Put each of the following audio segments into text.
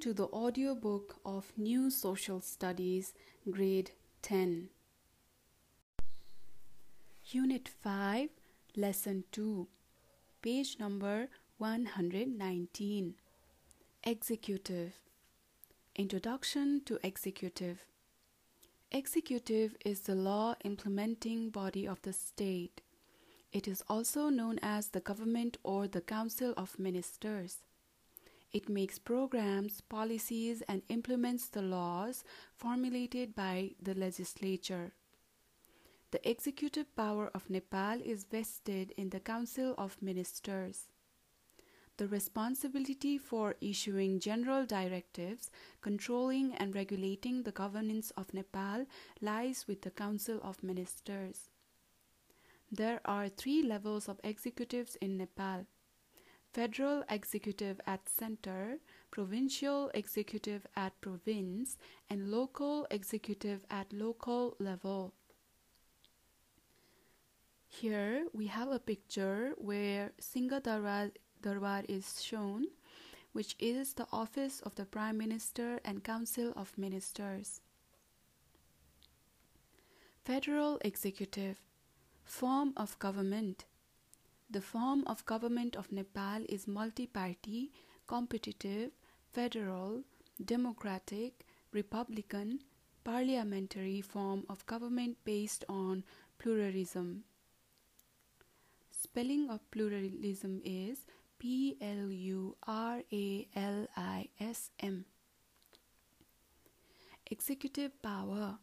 to the audiobook of New Social Studies, Grade 10. Unit 5, Lesson 2, page number 119. Executive Introduction to Executive Executive is the law implementing body of the state. It is also known as the government or the council of ministers. It makes programs, policies, and implements the laws formulated by the legislature. The executive power of Nepal is vested in the Council of Ministers. The responsibility for issuing general directives, controlling and regulating the governance of Nepal lies with the Council of Ministers. There are three levels of executives in Nepal federal executive at center, provincial executive at province, and local executive at local level. Here we have a picture where Singha Darbar, Darbar is shown, which is the office of the Prime Minister and Council of Ministers. Federal Executive Form of Government The form of government of Nepal is multi party, competitive, federal, democratic, republican, parliamentary form of government based on pluralism. Spelling of pluralism is P L U R A L I S M. Executive power.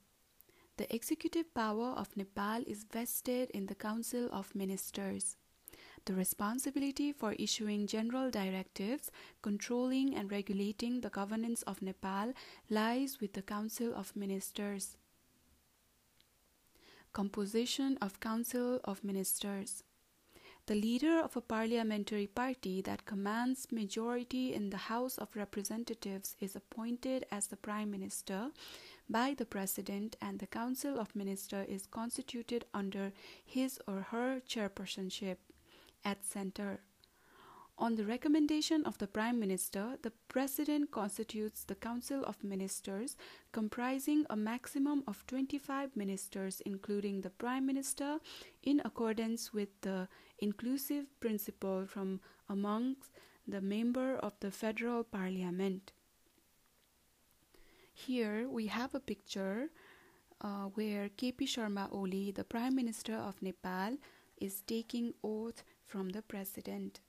The executive power of Nepal is vested in the Council of Ministers. The responsibility for issuing general directives, controlling and regulating the governance of Nepal lies with the Council of Ministers. Composition of Council of Ministers the leader of a parliamentary party that commands majority in the House of Representatives is appointed as the Prime Minister by the President, and the Council of Ministers is constituted under his or her chairpersonship at center. On the recommendation of the Prime Minister, the President constitutes the Council of Ministers, comprising a maximum of 25 ministers, including the Prime Minister, in accordance with the inclusive principle from amongst the member of the Federal Parliament. Here we have a picture uh, where KP Sharma Oli, the Prime Minister of Nepal, is taking oath from the President.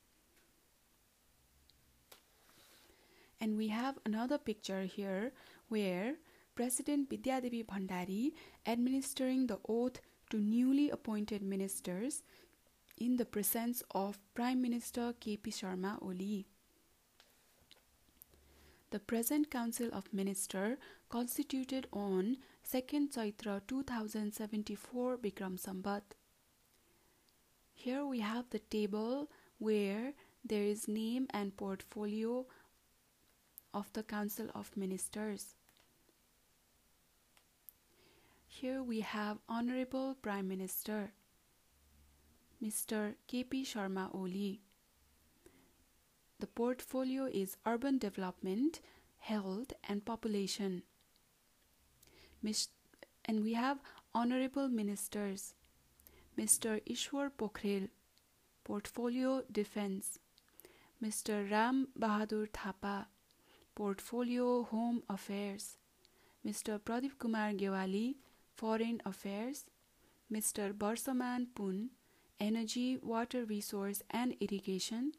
And we have another picture here where President Vidyadevi Bhandari administering the oath to newly appointed ministers in the presence of Prime Minister KP Sharma Oli. The present Council of Ministers constituted on 2nd Chaitra 2074 Bikram Sambat. Here we have the table where there is name and portfolio of the Council of Ministers. Here we have Honorable Prime Minister Mr. KP Sharma Oli. The portfolio is Urban Development, Health and Population. And we have Honorable Ministers Mr. Ishwar Pokhrel, Portfolio Defense, Mr. Ram Bahadur Thapa, Portfolio Home Affairs, Mr. Pradeep Kumar Gewali, Foreign Affairs, Mr. Barsaman Pun, Energy, Water Resource and Irrigation,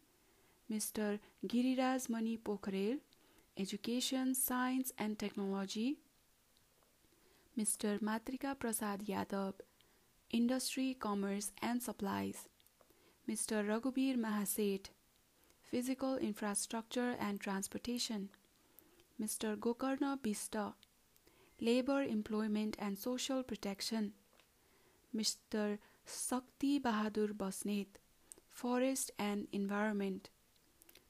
Mr. Giriraj Mani Pokhrel, Education, Science and Technology, Mr. Matrika Prasad Yadav, Industry, Commerce and Supplies, Mr. Raghubir Mahaseth, Physical Infrastructure and Transportation, Mr. Gokarna Bista, Labor, Employment and Social Protection, Mr. Shakti Bahadur Basnet, Forest and Environment,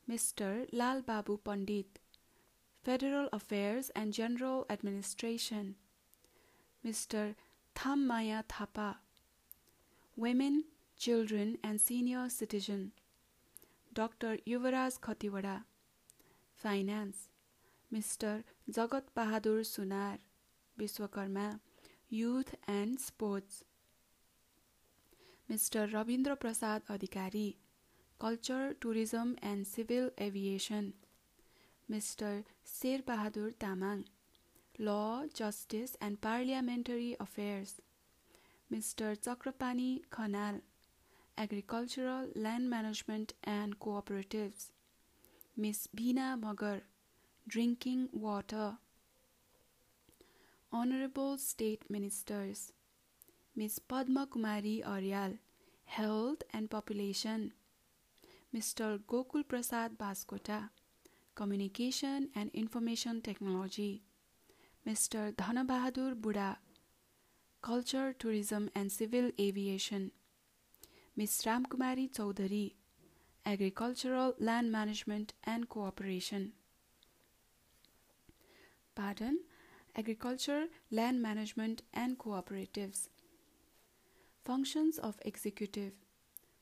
Mr. Lal Babu Pandit, Federal Affairs and General Administration, Mr. Thammaya Thapa, Women, Children and Senior Citizen, Dr. Yuvaraj Khatiwada, Finance, Mr. Jagat Bahadur Sunar, Vishwakarma, Youth and Sports. Mr. Ravindra Prasad Adhikari, Culture, Tourism and Civil Aviation. Mr. Sir Bahadur Tamang, Law, Justice and Parliamentary Affairs. Mr. Chakrapani Khanal, Agricultural, Land Management and Cooperatives. Miss Bina Magar, Drinking Water. Honorable State Ministers Miss Padma Kumari Aryal, Health and Population. Mr. Gokul Prasad Baskota, Communication and Information Technology. Mr. Dhanabahadur Budha, Culture, Tourism and Civil Aviation. Ms. Ramkumari Chaudhary, Agricultural, Land Management and Cooperation. Pardon, Agriculture, Land Management and Cooperatives. Functions of Executive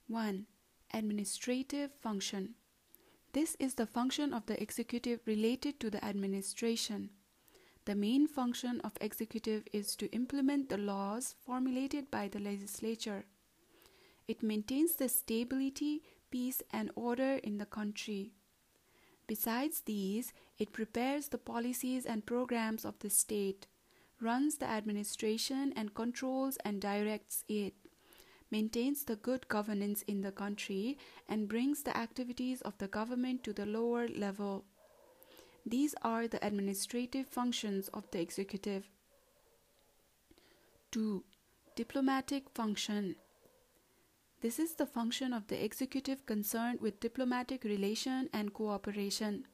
1. Administrative function. This is the function of the executive related to the administration. The main function of executive is to implement the laws formulated by the legislature. It maintains the stability, peace, and order in the country. Besides these, it prepares the policies and programs of the state, runs the administration and controls and directs it, maintains the good governance in the country, and brings the activities of the government to the lower level. These are the administrative functions of the executive. 2. Diplomatic function. This is the function of the executive concerned with diplomatic relation and cooperation.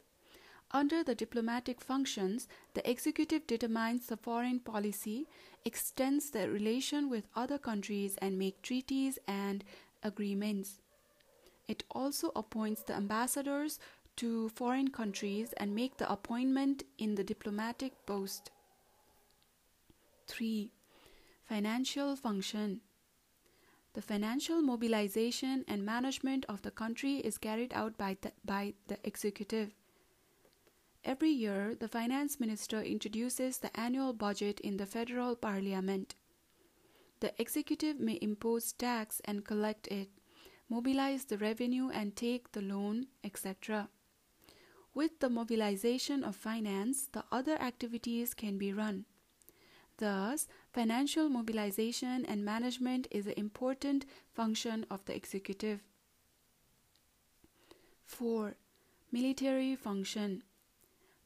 Under the diplomatic functions, the executive determines the foreign policy, extends the relation with other countries, and make treaties and agreements. It also appoints the ambassadors to foreign countries and make the appointment in the diplomatic post. 3. Financial function. The financial mobilization and management of the country is carried out by the, by the executive. Every year, the finance minister introduces the annual budget in the federal parliament. The executive may impose tax and collect it, mobilize the revenue and take the loan, etc. With the mobilization of finance, the other activities can be run. Thus, financial mobilization and management is an important function of the executive. 4. Military function.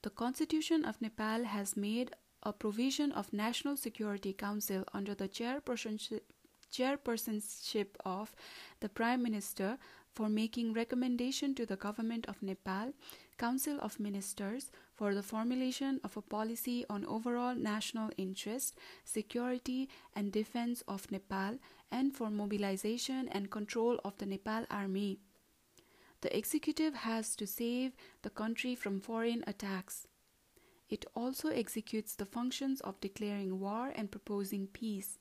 The Constitution of Nepal has made a provision of National Security Council under the chairpersonship, of the Prime Minister for making recommendation to the government of Nepal Council of Ministers for the formulation of a policy on overall national interest, security, and defense of Nepal, and for mobilization and control of the Nepal Army. The executive has to save the country from foreign attacks. It also executes the functions of declaring war and proposing peace.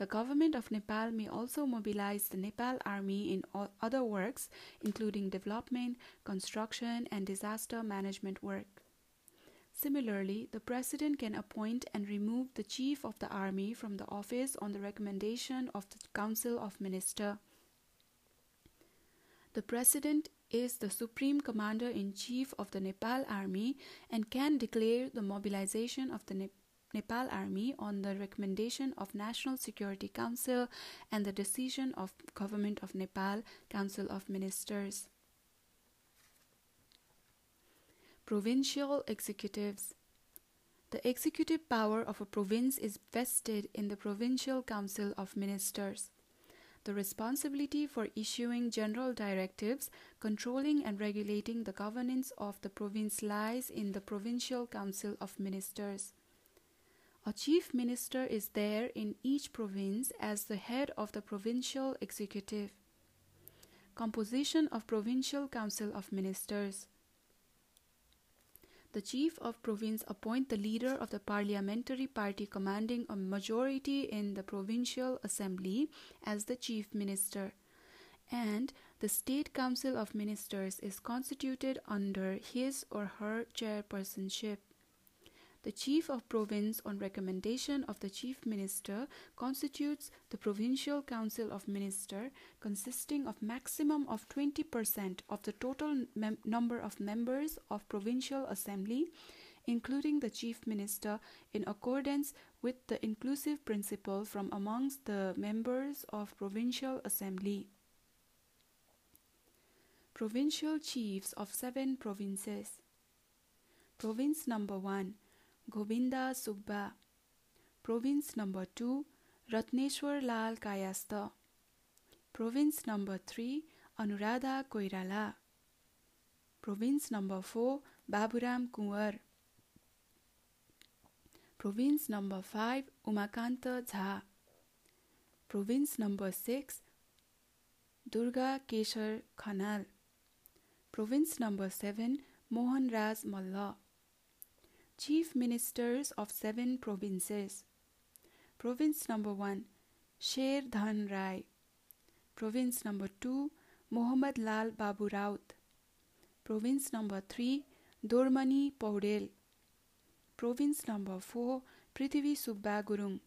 The government of Nepal may also mobilize the Nepal Army in other works, including development, construction, and disaster management work. Similarly, the President can appoint and remove the Chief of the Army from the office on the recommendation of the Council of Ministers. The President is the Supreme Commander in Chief of the Nepal Army and can declare the mobilization of the Nepal Nepal Army on the recommendation of National Security Council and the decision of Government of Nepal Council of Ministers. Provincial Executives The executive power of a province is vested in the Provincial Council of Ministers. The responsibility for issuing general directives, controlling and regulating the governance of the province lies in the Provincial Council of Ministers. A chief minister is there in each province as the head of the provincial executive. Composition of Provincial Council of Ministers The chief of province appoint the leader of the parliamentary party commanding a majority in the provincial assembly as the chief minister and The State Council of Ministers is constituted under his or her chairpersonship. The Chief of Province, on recommendation of the Chief Minister, constitutes the Provincial Council of Minister, consisting of maximum of 20% of the total number of members of Provincial Assembly, including the Chief Minister, in accordance with the inclusive principle from amongst the members of Provincial Assembly. Provincial Chiefs of seven provinces. Province number one Govinda Subba. Province number two Ratneshwarlal Kayastha province number three Anuradha Koirala. Province number four Baburam Kunwar. Province number five Umakant Jha. Province number six Durga Keshar Khanal. Province number seven Mohanraj Malla. Chief Ministers of seven provinces. Province number 1 Sher Dhan Rai. Province number 2 Muhammad Lal Babu Raut. Province number 3 Dormani Paudel. Province number 4 Prithvi Subba Gurung.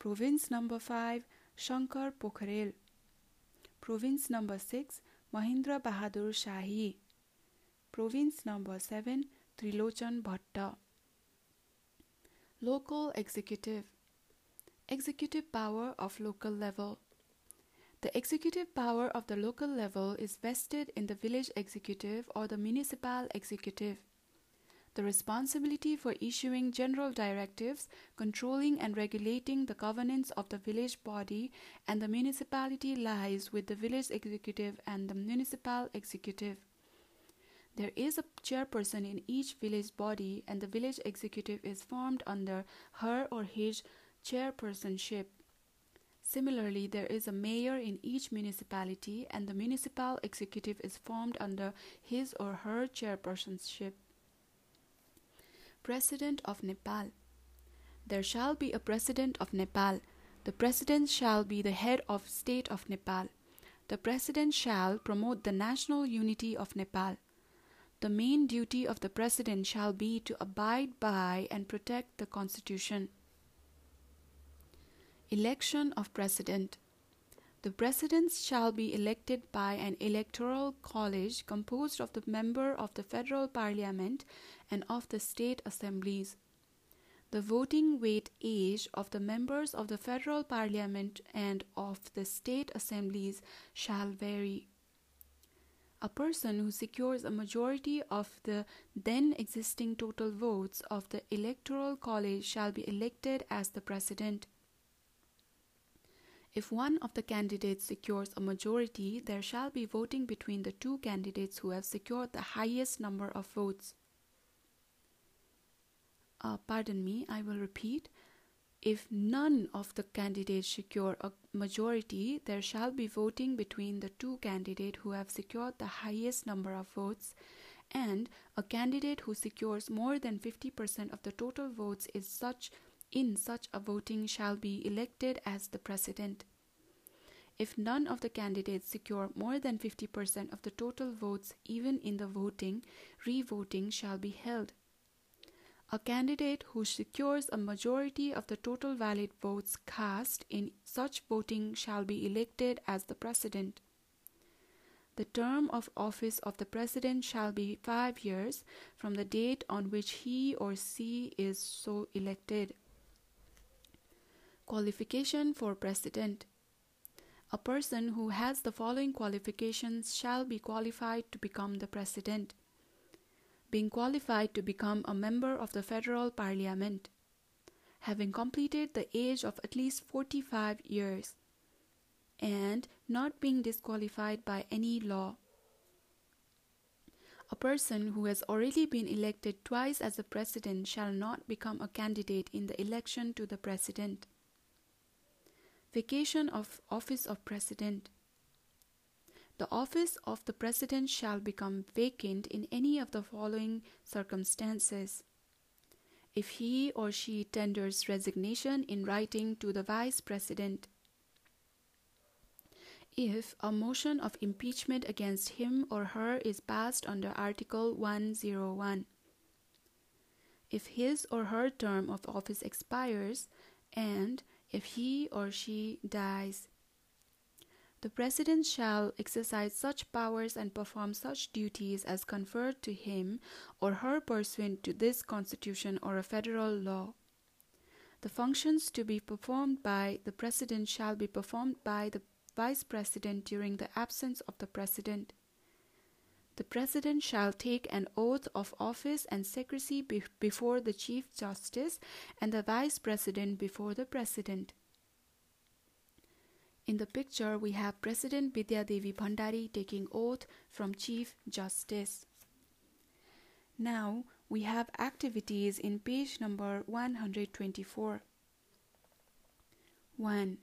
Province number 5 Shankar Pokharel. Province number 6 Mahendra Bahadur Shahi. Province number 7 Trilochan Bhatta. Local Executive Executive power of local level. The executive power of the local level is vested in the village executive or the municipal executive. The responsibility for issuing general directives, controlling and regulating the governance of the village body and the municipality lies with the village executive and the municipal executive. There is a chairperson in each village body, and the village executive is formed under her or his chairpersonship. Similarly, there is a mayor in each municipality, and the municipal executive is formed under his or her chairpersonship. President of Nepal There shall be a President of Nepal. The President shall be the head of state of Nepal. The President shall promote the national unity of Nepal. The main duty of the President shall be to abide by and protect the Constitution. Election of President The President shall be elected by an electoral college composed of the member of the Federal Parliament and of the state assemblies. The voting weight age of the members of the Federal Parliament and of the state assemblies shall vary a person who secures a majority of the then existing total votes of the electoral college shall be elected as the president. If one of the candidates secures a majority, there shall be voting between the two candidates who have secured the highest number of votes. Uh, pardon me, I will repeat. If none of the candidates secure a majority, there shall be voting between the two candidates who have secured the highest number of votes, and a candidate who secures more than 50% of the total votes is such in such a voting shall be elected as the president. If none of the candidates secure more than 50% of the total votes, even in the voting, re-voting shall be held. A candidate who secures a majority of the total valid votes cast in such voting shall be elected as the president. The term of office of the president shall be five years from the date on which he or she is so elected. Qualification for president. A person who has the following qualifications shall be qualified to become the president being qualified to become a member of the federal parliament, having completed the age of at least 45 years, and not being disqualified by any law. A person who has already been elected twice as a president shall not become a candidate in the election to the president. Vacation of office of president. The office of the President shall become vacant in any of the following circumstances. If he or she tenders resignation in writing to the Vice President, if a motion of impeachment against him or her is passed under Article 101, if his or her term of office expires, and if he or she dies. The President shall exercise such powers and perform such duties as conferred to him or her pursuant to this Constitution or a federal law. The functions to be performed by the President shall be performed by the Vice President during the absence of the President. The President shall take an oath of office and secrecy be- before the Chief Justice and the Vice President before the President. In the picture, we have President Vidya Devi Bhandari taking oath from Chief Justice. Now, we have activities in page number 124. 1.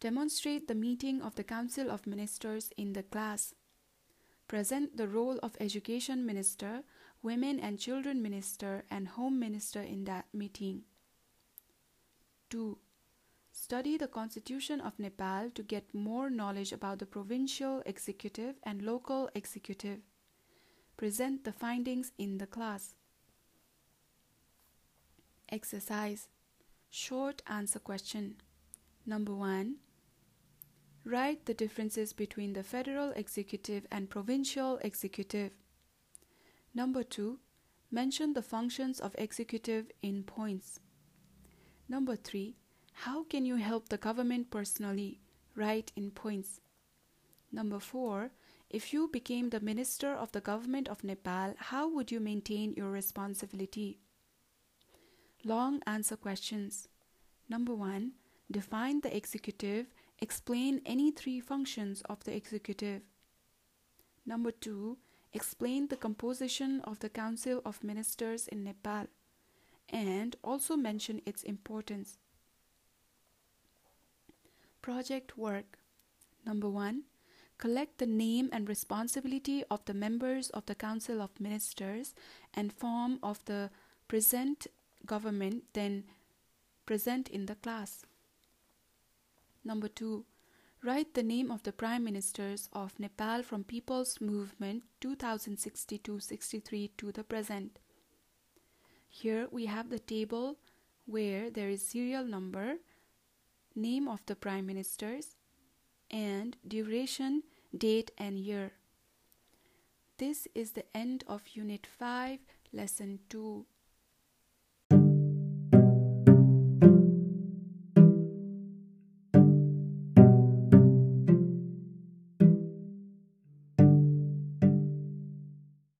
Demonstrate the meeting of the Council of Ministers in the class. Present the role of Education Minister, Women and Children Minister, and Home Minister in that meeting. 2. Study the Constitution of Nepal to get more knowledge about the provincial executive and local executive. Present the findings in the class. Exercise Short answer question. Number 1. Write the differences between the federal executive and provincial executive. Number 2. Mention the functions of executive in points. Number 3. How can you help the government personally? Write in points. Number 4. If you became the minister of the government of Nepal, how would you maintain your responsibility? Long answer questions. Number 1. Define the executive Explain any three functions of the executive. Number two, explain the composition of the Council of Ministers in Nepal and also mention its importance. Project work. Number one, collect the name and responsibility of the members of the Council of Ministers and form of the present government, then present in the class. Number two, write the name of the Prime Ministers of Nepal from People's Movement 2062-63 to the present. Here we have the table where there is serial number, name of the Prime Ministers, and duration, date, and year. This is the end of Unit 5, Lesson 2.